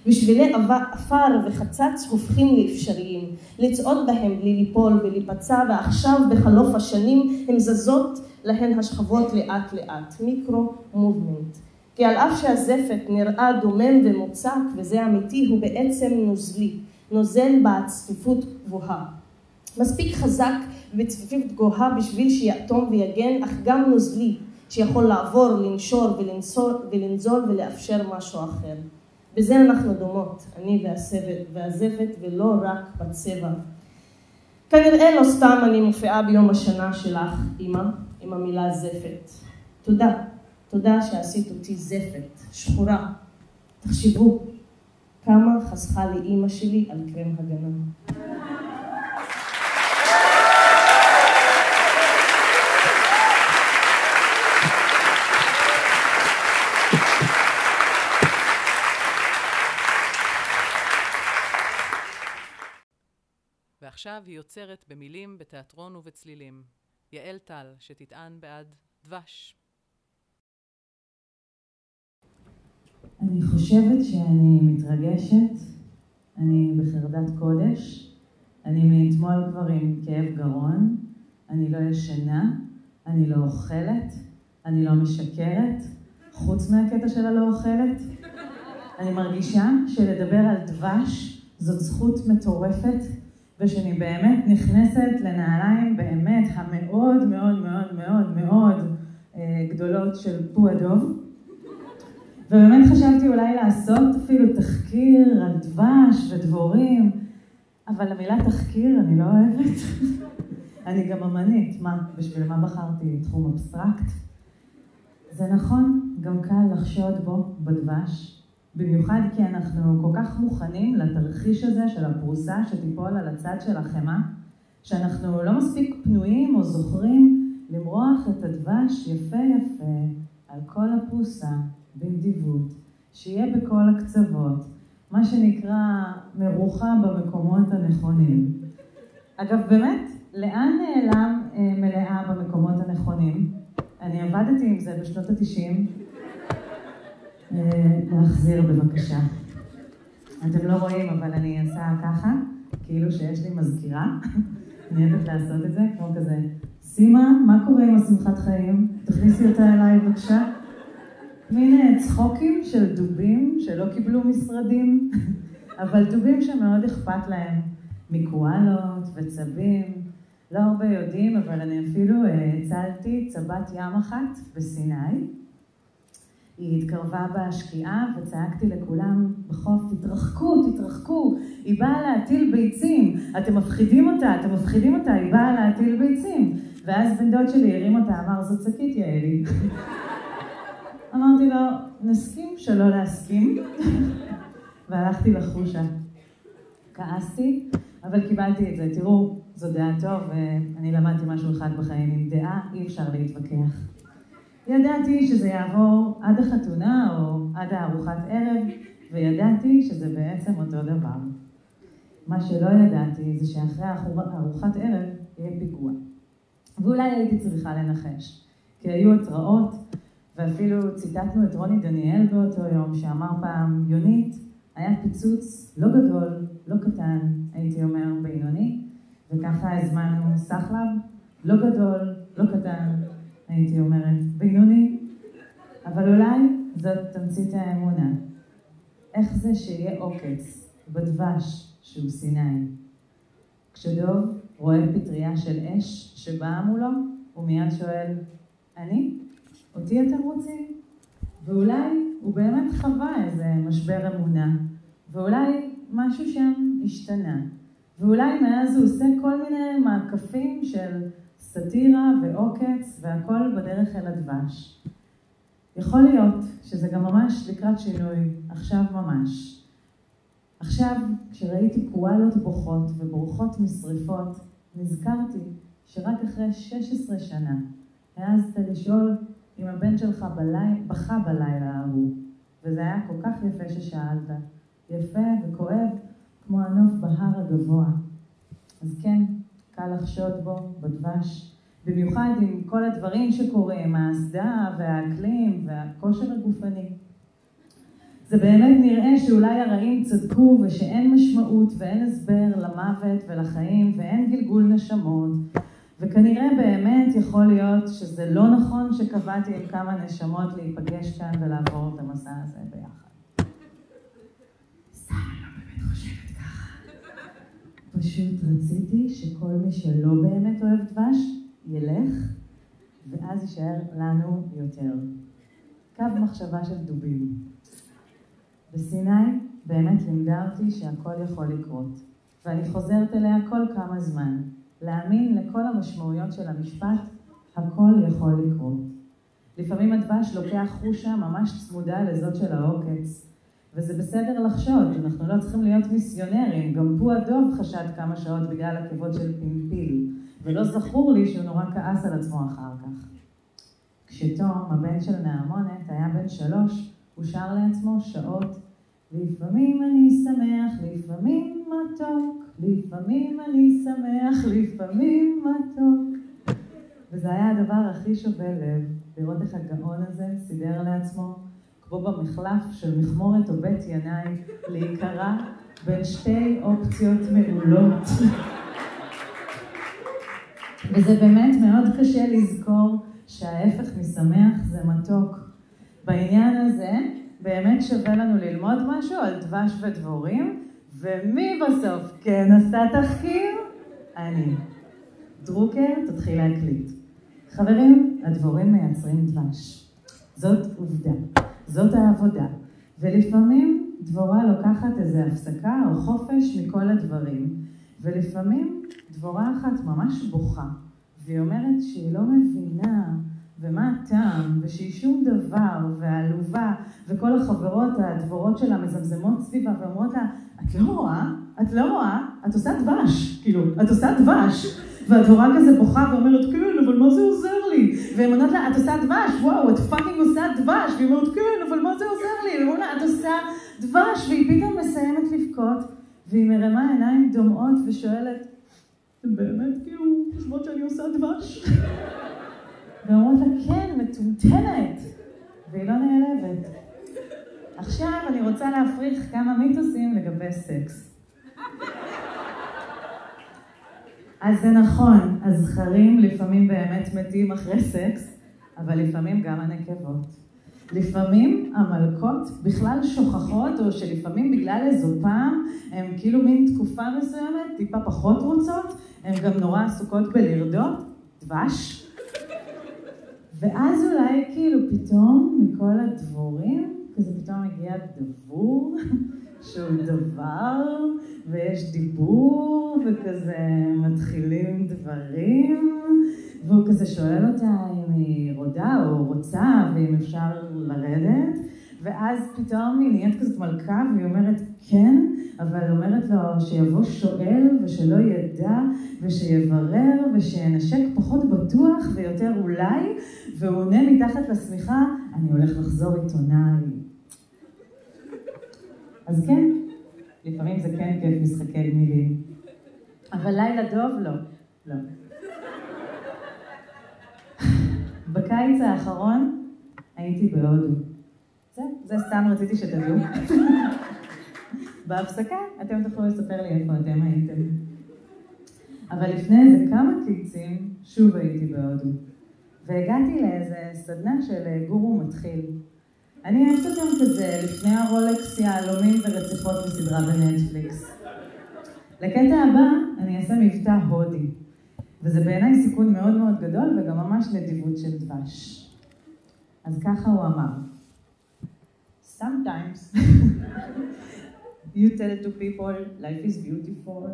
ושבילי עפר וחצץ הופכים לאפשריים. לצעוד בהם בלי ליפול ולהיפצע, ועכשיו בחלוף השנים הן זזות להן השכבות לאט לאט. מיקרו מובמנט. כי על אף שהזפת נראה דומם ומוצק, וזה אמיתי, הוא בעצם נוזלי. נוזל בצפיפות גבוהה. מספיק חזק ובצפיפות גבוהה בשביל שיאטום ויגן, אך גם נוזלי, שיכול לעבור, לנשור ולנסור, ולנזול ולאפשר משהו אחר. בזה אנחנו דומות, אני והסבט, והזפת, ולא רק בצבע. כנראה לא סתם אני מופיעה ביום השנה שלך, אמא, עם המילה זפת. תודה. תודה שעשית אותי זפת, שחורה. תחשבו, כמה חסכה לי אימא שלי על קרם הגנה. ועכשיו היא יוצרת במילים, בתיאטרון ובצלילים. יעל טל, שתטען בעד דבש. אני חושבת שאני מתרגשת, אני בחרדת קודש, אני מאתמול כבר עם כאב גרון, אני לא ישנה, אני לא אוכלת, אני לא משקרת, חוץ מהקטע של הלא אוכלת. אני מרגישה שלדבר על דבש זאת זכות מטורפת, ושאני באמת נכנסת לנעליים באמת המאוד מאוד מאוד מאוד מאוד אה, גדולות של פו הדוב. ובאמת חשבתי אולי לעשות אפילו תחקיר על דבש ודבורים, אבל המילה תחקיר אני לא אוהבת. אני גם אמנית, מה, בשביל מה בחרתי תחום אבסטרקט? זה נכון, גם קל לחשוד בו, בדבש, במיוחד כי אנחנו כל כך מוכנים לתרחיש הזה של הפרוסה שתיפול על הצד של החמאה, שאנחנו לא מספיק פנויים או זוכרים למרוח את הדבש יפה יפה על כל הפרוסה בנדיבות, שיהיה בכל הקצוות, מה שנקרא מרוחה במקומות הנכונים. אגב, באמת, לאן נעלם אה, מלאה במקומות הנכונים? אני עבדתי עם זה בשנות התשעים. אה, להחזיר בבקשה. אתם לא רואים, אבל אני אעשה ככה, כאילו שיש לי מזכירה. אני אוהבת לעשות את זה, כמו כזה, סימה, מה קורה עם השמחת חיים? תכניסי אותה אליי בבקשה. מין צחוקים של דובים שלא קיבלו משרדים, אבל דובים שמאוד אכפת להם, מקואלות וצבים. לא הרבה יודעים, אבל אני אפילו הצלתי צבת ים אחת בסיני. היא התקרבה בשקיעה וצעקתי לכולם בחוף, תתרחקו, תתרחקו, היא באה להטיל ביצים, אתם מפחידים אותה, אתם מפחידים אותה, היא באה להטיל ביצים. ואז בן דוד שלי הרים אותה, אמר, זאת שקית יעלי. אמרתי לו, נסכים שלא להסכים, והלכתי לחושה. כעסתי, אבל קיבלתי את זה. תראו, זו דעה טוב, ואני למדתי משהו אחד בחיים, עם דעה אי אפשר להתווכח. ידעתי שזה יעבור עד החתונה או עד הארוחת ערב, וידעתי שזה בעצם אותו דבר. מה שלא ידעתי זה שאחרי ארוחת ערב יהיה פיגוע. ואולי הייתי צריכה לנחש, כי היו התראות, ואפילו ציטטנו את רוני דניאל באותו יום, שאמר פעם, יונית, היה פיצוץ לא גדול, לא קטן, הייתי אומר בינוני, וככה הזמנו סחלב, לא גדול, לא קטן, הייתי אומרת, בינוני, אבל אולי זאת תמצית האמונה. איך זה שיהיה עוקץ בדבש שהוא סיני? כשדוב רואה פטריה של אש שבאה מולו, הוא מיד שואל, אני? אותי אתם רוצים? ואולי הוא באמת חווה איזה משבר אמונה, ואולי משהו שם השתנה, ואולי מאז הוא עושה כל מיני מעקפים של סאטירה ועוקץ והכל בדרך אל הדבש. יכול להיות שזה גם ממש לקראת שינוי, עכשיו ממש. עכשיו, כשראיתי קואלות בוכות ובורחות משריפות, נזכרתי שרק אחרי 16 שנה העזת לשאול אם הבן שלך בלי... בכה בלילה ההוא, וזה היה כל כך יפה ששאלת, יפה וכואב כמו הנוף בהר הגבוה. אז כן, קל לחשוד בו בדבש, במיוחד עם כל הדברים שקורים, האסדה והאקלים והכושר הגופני. זה באמת נראה שאולי הרעים צדקו ושאין משמעות ואין הסבר למוות ולחיים ואין גלגול נשמות וכנראה באמת יכול להיות שזה לא נכון שקבעתי עם כמה נשמות להיפגש כאן ולעבור את המסע הזה ביחד. לא ככה. פשוט רציתי שכל מי שלא באמת אוהב דבש, ילך, ואז יישאר לנו יותר. קו מחשבה של דובים. בסיני באמת לימדה אותי שהכל יכול לקרות, ואני חוזרת אליה כל כמה זמן, להאמין לכל המשמעויות של המשפט, הכל יכול לקרות. לפעמים הדבש לוקח חושה ממש צמודה לזאת של העוקץ, וזה בסדר לחשוד, אנחנו לא צריכים להיות מיסיונרים, גם פו הדוב חשד כמה שעות בגלל עקבות של פמפיל, ולא זכור לי שהוא נורא כעס על עצמו אחר כך. כשתום, הבן של נעמונת, היה בן שלוש, הוא שר לעצמו שעות, לפעמים אני שמח, לפעמים מתוק, לפעמים אני שמח, לפעמים מתוק. וזה היה הדבר הכי שובה לב, לראות איך הגאון הזה סידר לעצמו, כמו במחלף של מכמורת או בית ינאי, להיקרא בין שתי אופציות מעולות. וזה באמת מאוד קשה לזכור שההפך משמח זה מתוק. בעניין הזה, באמת שווה לנו ללמוד משהו על דבש ודבורים, ומי בסוף כן עשתה תחקיר? אני. דרוקר, תתחיל להקליט. חברים, הדבורים מייצרים דבש. זאת עובדה. זאת העבודה. ולפעמים דבורה לוקחת איזו הפסקה או חופש מכל הדברים, ולפעמים דבורה אחת ממש בוכה, והיא אומרת שהיא לא מבינה ומה הטעם, ושהיא שום דבר, ועלובה, וכל החברות הדבורות שלה מזמזמות סביבה ואומרות לה, את לא רואה? את לא רואה? את עושה דבש, כאילו, את עושה דבש. והדבורה כזה בוכה ואומרת, כן, אבל מה זה עוזר לי? והן אומרות לה, את עושה דבש, וואו, את פאקינג עושה דבש. והיא אומרת, כן, אבל מה זה עוזר לי? והיא אומרת את עושה דבש. והיא פתאום מסיימת לבכות, והיא מרמה עיניים דומעות ושואלת, באמת כאילו חושבות שאני עושה דבש? ואומרות לה, כן, מטומטמת. והיא לא נעלבת. עכשיו אני רוצה להפריך כמה מיתוסים לגבי סקס. אז זה נכון, הזכרים לפעמים באמת מתים אחרי סקס, אבל לפעמים גם הנקבות. לפעמים המלכות בכלל שוכחות, או שלפעמים בגלל איזו פעם, הן כאילו מין תקופה מסוימת, טיפה פחות רוצות, הן גם נורא עסוקות בלרדות, דבש. ואז אולי כאילו פתאום מכל הדבורים, כזה פתאום מגיע דבור, שהוא דבר, ויש דיבור, וכזה מתחילים דברים, והוא כזה שואל אותה אם היא רודה או רוצה, ואם אפשר לרדת, ואז פתאום היא נהיית כזאת מלכה, והיא אומרת כן, אבל אומרת לו שיבוא שואל ושלא ידע, ושיברר, ושינשק פחות בטוח ויותר אולי, והוא עונה מתחת לשמיכה, אני הולך לחזור עיתונאי. אז כן, לפעמים זה כן כיף משחקי מילים. אבל לילה דוב לא. לא. בקיץ האחרון הייתי בהודו. זה, זה סתם רציתי שתדעו. בהפסקה אתם תוכלו לספר לי איפה אתם הייתם. אבל לפני איזה כמה קיצים, שוב הייתי בהודו. והגעתי לאיזה סדנה של אה, גורו מתחיל. אני אוהבת אותם כזה, לפני הרולקס יהלומים ורציחות בסדרה בנטפליקס. לקטע הבא אני אעשה מבטא הודי, וזה בעיניי סיכון מאוד מאוד גדול וגם ממש נדיבות של דבש. אז ככה הוא אמר. Sometimes you tell it to people life is beautiful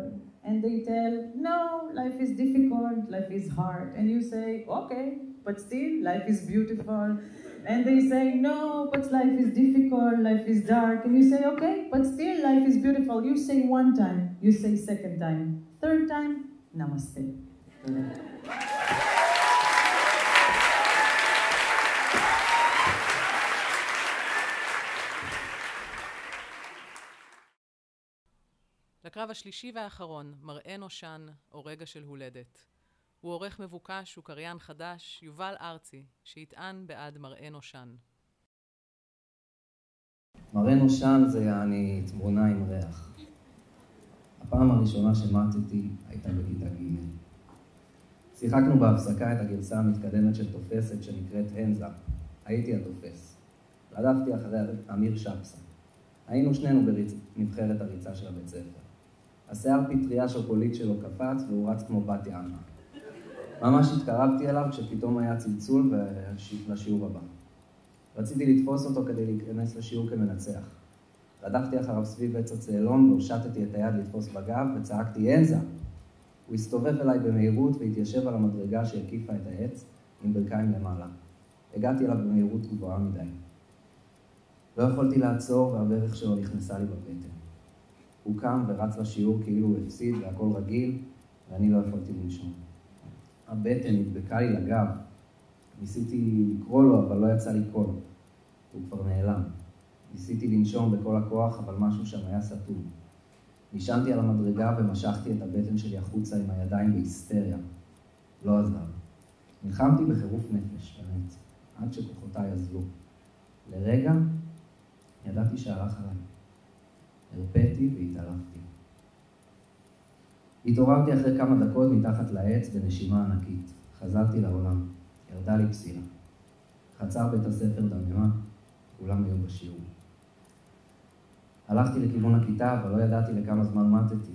and they tell no life is difficult life is hard and you say okay but still life is beautiful and they say no but life is difficult life is dark and you say okay but still life is beautiful. You say one time you say second time third time namaste לקרב השלישי והאחרון, מראה נושן, או רגע של הולדת. הוא עורך מבוקש וקריין חדש, יובל ארצי, שיטען בעד מראה נושן. מראה נושן זה יעני תמונה עם ריח. הפעם הראשונה שמטתי הייתה בכיתה ג'. שיחקנו בהפסקה את הגרסה המתקדמת של תופסת שנקראת הנזה. הייתי התופס. רדפתי אחרי אמיר שפסה. היינו שנינו בנבחרת הריצה של הבית ספר. השיער פטריה שוקולית שלו קפץ והוא רץ כמו בת יענה. ממש התקרבתי אליו כשפתאום היה צלצול לשיעור הבא. רציתי לתפוס אותו כדי להיכנס לשיעור כמנצח. רדפתי אחריו סביב עץ הצאלון והושטתי את היד לתפוס בגב וצעקתי הנזה! הוא הסתובב אליי במהירות והתיישב על המדרגה שהקיפה את העץ עם ברכיים למעלה. הגעתי אליו במהירות גבוהה מדי. לא יכולתי לעצור והברך שלו נכנסה לי בבטן. הוא קם ורץ לשיעור כאילו הוא הפסיד והכל רגיל, ואני לא יכולתי לנשום. הבטן נדבקה לי לגב. ניסיתי לקרוא לו, אבל לא יצא לי קול. הוא כבר נעלם. ניסיתי לנשום בכל הכוח, אבל משהו שם היה סתום. נשענתי על המדרגה ומשכתי את הבטן שלי החוצה עם הידיים בהיסטריה. לא עזר. נלחמתי בחירוף נפש, באמת, עד שכוחותיי עזבו. לרגע ידעתי שהלך עליי. הרפאתי והתעלפתי. התעוררתי אחרי כמה דקות מתחת לעץ בנשימה ענקית. חזרתי לעולם. ירדה לי פסילה. חצר בית הספר דממה, כולם היו בשיעור. הלכתי לכיוון הכיתה, אבל לא ידעתי לכמה זמן מתתי.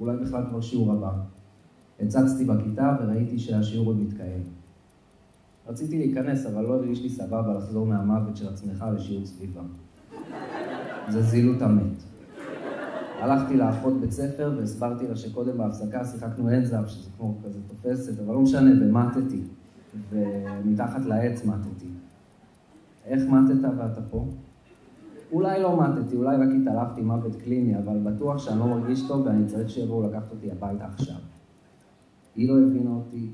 אולי בכלל כבר שיעור הבא. הצצתי בכיתה וראיתי שהשיעור עוד מתקיים. רציתי להיכנס, אבל לא הרגיש לי סבבה לחזור מהמוות של עצמך לשיעור סביבה. זה זילות המת. הלכתי לאחות בית ספר והסברתי לה שקודם בהפסקה שיחקנו אנזאפ, שזה כמו כזה תופסת, אבל לא משנה, ומטתי. ומתחת לעץ מתתי. איך מתת ואתה פה? אולי לא מתתי, אולי רק התעלפתי מוות קליני, אבל בטוח שאני לא מרגיש טוב ואני צריך שיבואו לקחת אותי הביתה עכשיו. היא לא הבינה אותי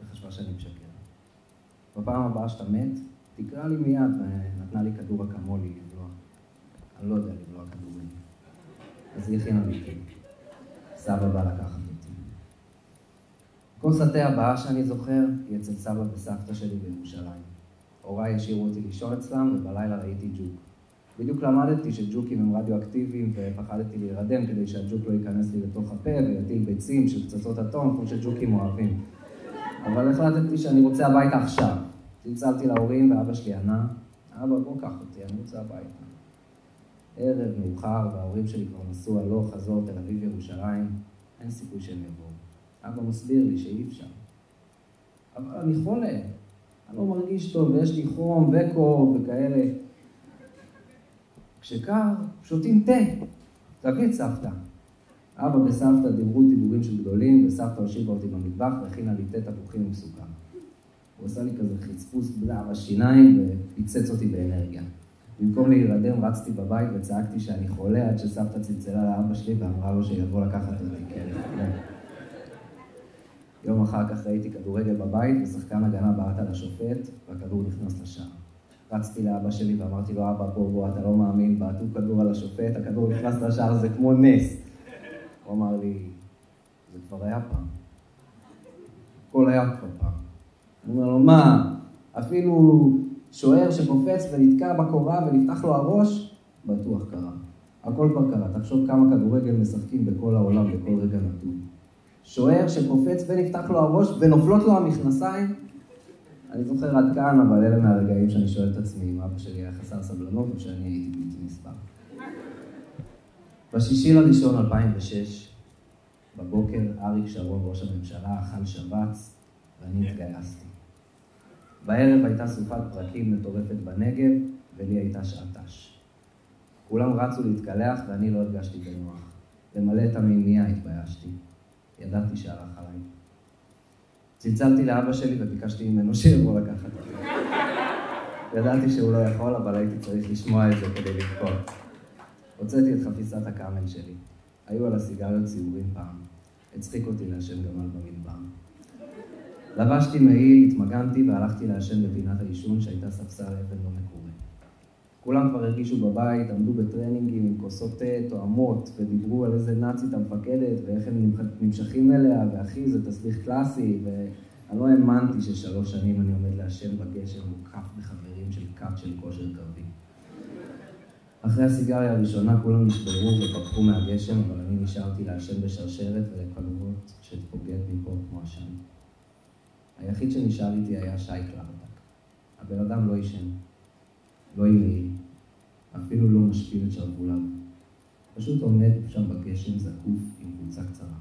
וחשבה שאני משקר. בפעם הבאה שאתה מת, תקרא לי מיד, ונתנה לי כדור אקמולי לבלוע. אני לא יודע לבלוע כדורים. אז לי כאילו. סבא בא לקחת אותי. כוס התה הבאה שאני זוכר היא אצל סבא וסבתא שלי בירושלים. הוריי השאירו אותי לישון אצלם, ובלילה ראיתי ג'וק. בדיוק למדתי שג'וקים הם רדיואקטיביים, ופחדתי להירדם כדי שהג'וק לא ייכנס לי לתוך הפה ויטיל ביצים של פצצות אטום, כמו שג'וקים אוהבים. אבל החלטתי שאני רוצה הביתה עכשיו. צלצלתי להורים, ואבא שלי ענה, אבא, בוא קח אותי, אני רוצה הביתה. ערב מאוחר, וההורים שלי כבר נסעו הלוך חזור תל אביב ירושלים, אין סיכוי שהם יבואו. אבא מסביר לי שאי אפשר. אבל אני חולה, אני לא מרגיש טוב, ויש לי חום וקור וכאלה. כשקר, שותים תה. תביא את סבתא. אבא וסבתא דיברו דיבורים של גדולים, וסבתא הושיבה אותי במטבח והכינה לי תה תפוחים עם סוכר. הוא עשה לי כזה חצפוס בלע בשיניים ופיצץ אותי באנרגיה. במקום להירדם רצתי בבית וצעקתי שאני חולה עד שסבתא צלצלה לאבא שלי ואמרה לו שיבוא לקחת אותי כן. יום אחר כך ראיתי כדורגל בבית ושחקן הגנה בעט על השופט והכדור נכנס לשער. רצתי לאבא שלי ואמרתי לו, אבא, בוא, בוא, אתה לא מאמין, בעטו כדור על השופט, הכדור נכנס לשער, זה כמו נס. הוא אמר לי, זה כבר היה פעם. הכל היה כבר פעם. הוא אומר לו, מה, אפילו שוער שקופץ ונתקע בקורה ונפתח לו הראש, בטוח קרה. הכל כבר קרה. תחשוב כמה כדורגל משחקים בכל העולם בכל רגע נתון. שוער שקופץ ונפתח לו הראש ונופלות לו המכנסיים, אני זוכר עד כאן, אבל אלה מהרגעים שאני שואל את עצמי אם אבא שלי היה חסר סבלנות או שאני הייתי בלתי נסבל. בשישי לראשון 2006, בבוקר אריק שרון, ראש הממשלה, אכל שבץ ואני התגייסתי. בערב הייתה סופת פרקים מטורפת בנגב, ולי הייתה שעת ת"ש. כולם רצו להתקלח ואני לא הרגשתי בנוח. למלא את המימייה התביישתי. ידעתי שהלך עליי. צלצלתי לאבא שלי וביקשתי ממנו שיבוא לקחת אותי. ידעתי שהוא לא יכול, אבל הייתי צריך לשמוע את זה כדי לבכות. הוצאתי את חפיסת הקאמל שלי. היו על הסיגריות ציורים פעם. הצחיק אותי לעשן גמל במדבר. לבשתי מעיל, התמגנתי והלכתי לעשן בפינת העישון שהייתה ספסל אבן לא מקורה. כולם כבר הרגישו בבית, עמדו בטרנינגים עם כוסות תה תואמות, ודיברו על איזה נאצית המפקדת, ואיך הם נמשכים אליה, ואחי זה תסביך קלאסי, ואני לא האמנתי ששלוש שנים אני עומד לעשן בגשר מוקף בחברים של כת של כושר קרבי. אחרי הסיגריה הראשונה כולם נשברו ופרחו מהגשם, אבל אני נשארתי לעשן בשרשרת ולקלוות שתפוגג מפה כמו עשן. היחיד שנשאר איתי היה שי קלרטק. הבן אדם לא עישן, לא עילאי, אפילו לא משפיל את שרווליו. פשוט עומד שם בגשם זקוף עם קבוצה קצרה.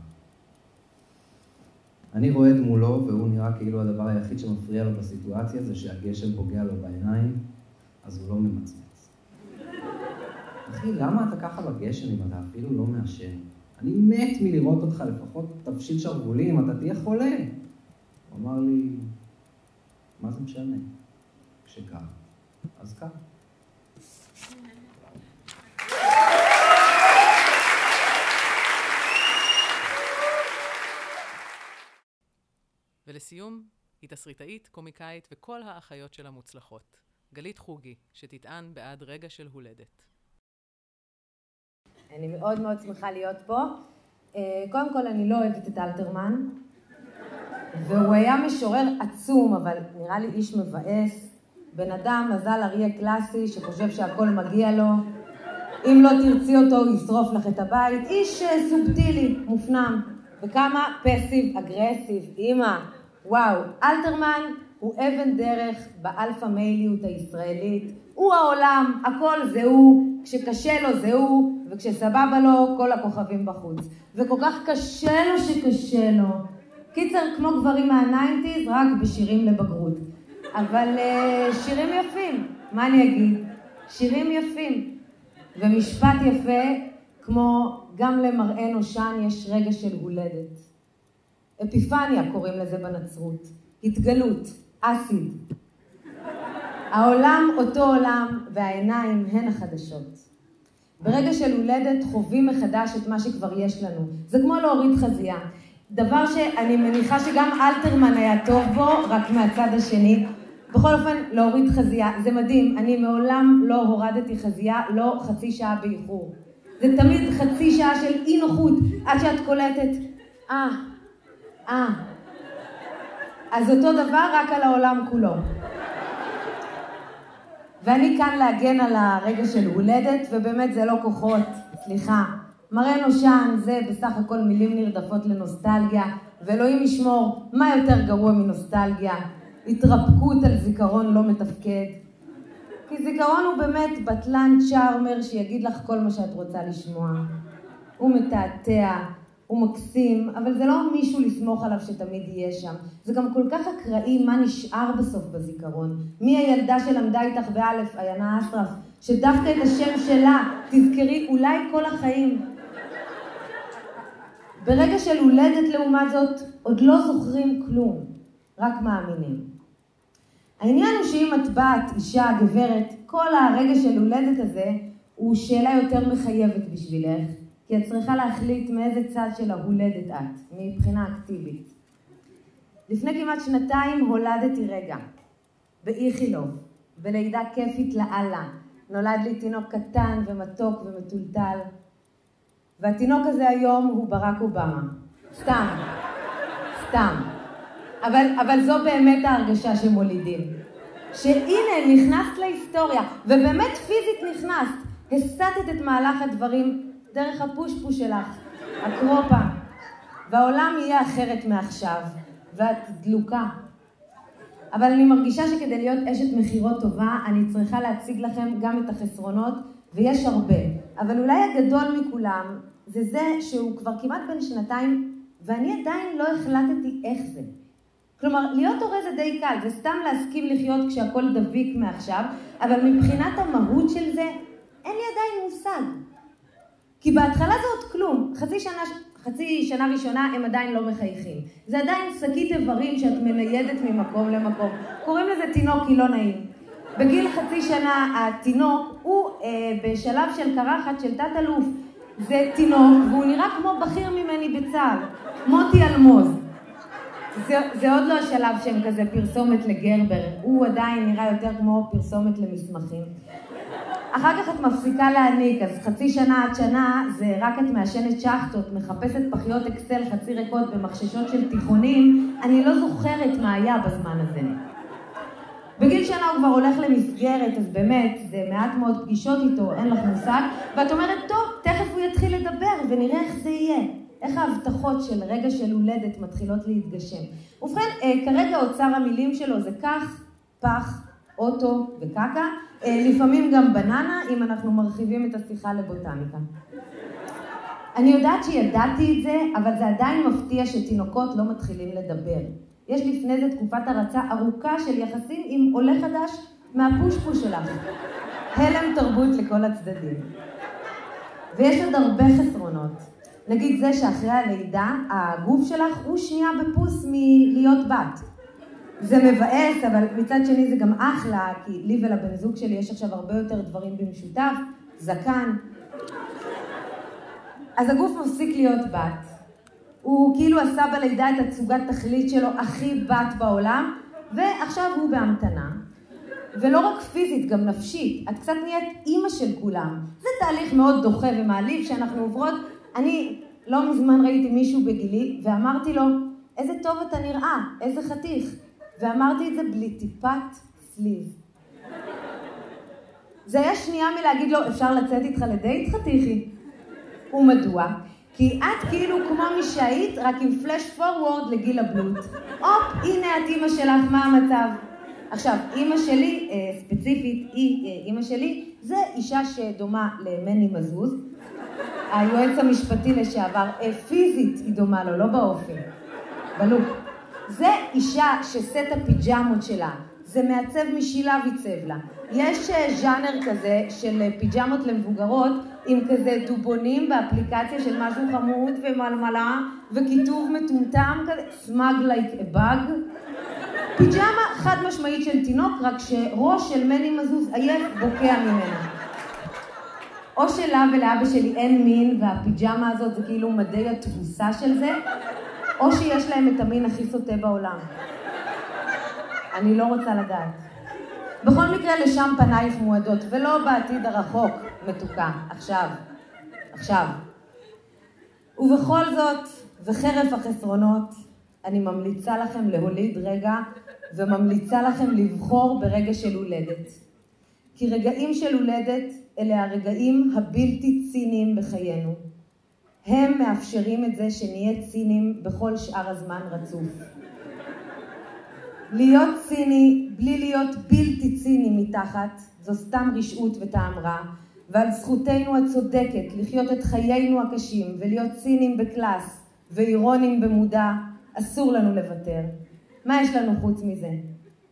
אני רועד מולו, והוא נראה כאילו הדבר היחיד שמפריע לו בסיטואציה זה שהגשם פוגע לו בעיניים, אז הוא לא ממצמץ. אחי, למה אתה ככה בגשם אם אתה אפילו לא מעשן? אני מת מלראות אותך, לפחות תבשיל שרוולים, אתה תהיה חולה. הוא אמר לי, מה זה משנה? כשקר, אז קר. ולסיום, היא תסריטאית, קומיקאית וכל האחיות שלה מוצלחות. גלית חוגי, שתטען בעד רגע של הולדת. אני מאוד מאוד שמחה להיות פה. אה, קודם כל, אני לא אוהבת את אלתרמן, והוא היה משורר עצום, אבל נראה לי איש מבאס. בן אדם, מזל אריה קלאסי, שחושב שהכל מגיע לו. אם לא תרצי אותו, הוא ישרוף לך את הבית. איש אה, סובטילי, מופנם. וכמה passive aggressive, אימא. וואו, אלתרמן הוא אבן דרך ב alpha male יות הישראלית. הוא העולם, הכל זה הוא, כשקשה לו זה הוא, וכשסבבה לו, כל הכוכבים בחוץ. וכל כך קשה לו שקשה לו. קיצר, כמו גברים מהניינטיז, רק בשירים לבגרות. אבל uh, שירים יפים, מה אני אגיד? שירים יפים. ומשפט יפה, כמו גם למראה נושן יש רגע של הולדת. אפיפניה קוראים לזה בנצרות. התגלות, אסיד. העולם אותו עולם והעיניים הן החדשות. ברגע של הולדת חווים מחדש את מה שכבר יש לנו. זה כמו להוריד חזייה. דבר שאני מניחה שגם אלתרמן היה טוב בו, רק מהצד השני. בכל אופן, להוריד חזייה. זה מדהים, אני מעולם לא הורדתי חזייה, לא חצי שעה באיחור. זה תמיד חצי שעה של אי נוחות, עד שאת קולטת, אה, אה. אז אותו דבר, רק על העולם כולו. ואני כאן להגן על הרגע של הולדת, ובאמת זה לא כוחות, סליחה. מראה נושן זה בסך הכל מילים נרדפות לנוסטלגיה, ואלוהים ישמור, מה יותר גרוע מנוסטלגיה? התרפקות על זיכרון לא מתפקד. כי זיכרון הוא באמת בטלן צ'ארמר שיגיד לך כל מה שאת רוצה לשמוע. הוא מתעתע, הוא מקסים, אבל זה לא מישהו לסמוך עליו שתמיד יהיה שם. זה גם כל כך אקראי מה נשאר בסוף בזיכרון. מי הילדה שלמדה איתך באלף, עיינה אסרף, שדווקא את השם שלה תזכרי אולי כל החיים. ברגע של הולדת לעומת זאת, עוד לא זוכרים כלום, רק מאמינים. העניין הוא שאם את בת, אישה, גברת, כל הרגע של הולדת הזה הוא שאלה יותר מחייבת בשבילך, כי את צריכה להחליט מאיזה צד של ההולדת את, מבחינה אקטיבית. לפני כמעט שנתיים הולדתי רגע, באיכילוב, בלידה כיפית לאללה. נולד לי תינוק קטן ומתוק ומטולטל, והתינוק הזה היום הוא ברק אובמה. סתם, סתם. אבל, אבל זו באמת ההרגשה שמולידים. שהנה, נכנסת להיסטוריה, ובאמת פיזית נכנסת. הסטת את מהלך הדברים דרך הפושפוש שלך, הקרופה. והעולם יהיה אחרת מעכשיו, ואת דלוקה. אבל אני מרגישה שכדי להיות אשת מכירות טובה, אני צריכה להציג לכם גם את החסרונות, ויש הרבה. אבל אולי הגדול מכולם, זה זה שהוא כבר כמעט בן שנתיים, ואני עדיין לא החלטתי איך זה. כלומר, להיות הורה זה די קל, זה סתם להסכים לחיות כשהכול דביק מעכשיו, אבל מבחינת המהות של זה, אין לי עדיין מושג. כי בהתחלה זה עוד כלום, חצי שנה, חצי שנה ראשונה הם עדיין לא מחייכים. זה עדיין שקית איברים שאת מניידת ממקום למקום. קוראים לזה תינוק כי לא נעים. בגיל חצי שנה התינוק הוא אה, בשלב של קרחת של תת אלוף. זה תינוק והוא נראה כמו בכיר ממני בצה"ל, מוטי אלמוז. זה, זה עוד לא השלב שהם כזה פרסומת לגרבר, הוא עדיין נראה יותר כמו פרסומת למסמכים. אחר כך את מפסיקה להעניק, אז חצי שנה עד שנה זה רק את מעשנת שחטות, מחפשת פחיות אקסל חצי ריקות במחששות של תיכונים, אני לא זוכרת מה היה בזמן הזה. בגיל שנה הוא כבר הולך למסגרת, אז באמת, זה מעט מאוד פגישות איתו, אין לך מושג, ואת אומרת, טוב, תכף הוא יתחיל לדבר ונראה איך זה יהיה. איך ההבטחות של רגע של הולדת מתחילות להתגשם. ובכן, אה, כרגע אוצר המילים שלו זה כך, פח, אוטו וקקה, אה, לפעמים גם בננה, אם אנחנו מרחיבים את השיחה לבוטניקה. אני יודעת שידעתי את זה, אבל זה עדיין מפתיע שתינוקות לא מתחילים לדבר. יש לפני זה תקופת הרצה ארוכה של יחסים עם עולה חדש מהפושפוש שלך. הלם תרבות לכל הצדדים. ויש עוד הרבה חסרונות. נגיד זה שאחרי הלידה, הגוף שלך הוא שנייה בפוס מלהיות בת. זה מבאס, אבל מצד שני זה גם אחלה, כי לי ולבן זוג שלי יש עכשיו הרבה יותר דברים במשותף, זקן. אז הגוף מפסיק להיות בת. הוא כאילו עשה בלידה את הצוגת תכלית שלו הכי בת בעולם, ועכשיו הוא בהמתנה. ולא רק פיזית, גם נפשית. את קצת נהיית אימא של כולם. זה תהליך מאוד דוחה ומעליב שאנחנו עוברות. אני לא מזמן ראיתי מישהו בגילי, ואמרתי לו, איזה טוב אתה נראה, איזה חתיך. ואמרתי את זה בלי טיפת סליב. זה היה שנייה מלהגיד לו, אפשר לצאת איתך לדייט חתיכי? ומדוע? כי את כאילו כמו מי שהיית, רק עם פלאש פורוורד לגיל הבלוט. הופ, הנה את אימא שלך, מה המצב? עכשיו, אימא שלי, אה, ספציפית, היא, אה, אימא שלי, זה אישה שדומה למני מזוז, היועץ המשפטי לשעבר, אה, פיזית היא דומה לו, לא באופן, ב look. זה אישה שסט הפיג'מות שלה, זה מעצב משלה עיצב לה. יש אה, ז'אנר כזה של אה, פיג'מות למבוגרות עם כזה דובונים באפליקציה של משהו חמוד ומלמלה וכיתוב מטומטם כזה, snug like a bug. פיג'מה חד משמעית של תינוק, רק שראש של מני מזוז עייף בוקע ממנה. או שלה ולאבא שלי אין מין והפיג'מה הזאת זה כאילו מדי התבוסה של זה, או שיש להם את המין הכי סוטה בעולם. אני לא רוצה לדעת. בכל מקרה, לשם פנייך מועדות, ולא בעתיד הרחוק, מתוקה, עכשיו. עכשיו. ובכל זאת, וחרף החסרונות, אני ממליצה לכם להוליד רגע, וממליצה לכם לבחור ברגע של הולדת. כי רגעים של הולדת אלה הרגעים הבלתי ציניים בחיינו. הם מאפשרים את זה שנהיה ציניים בכל שאר הזמן רצוף. להיות ציני בלי להיות בלתי ציני מתחת, זו סתם רשעות וטעם רע, ועל זכותנו הצודקת לחיות את חיינו הקשים ולהיות ציניים בקלאס ואירונים במודע, אסור לנו לוותר. מה יש לנו חוץ מזה?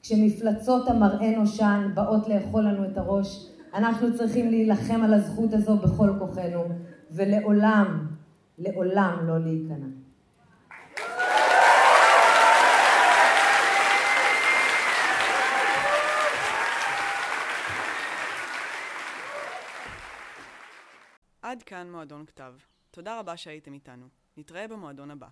כשמפלצות המראה נושן באות לאכול לנו את הראש, אנחנו צריכים להילחם על הזכות הזו בכל כוחנו, ולעולם, לעולם לא להיכנע. עד כאן מועדון כתב. תודה רבה שהייתם איתנו. נתראה במועדון הבא.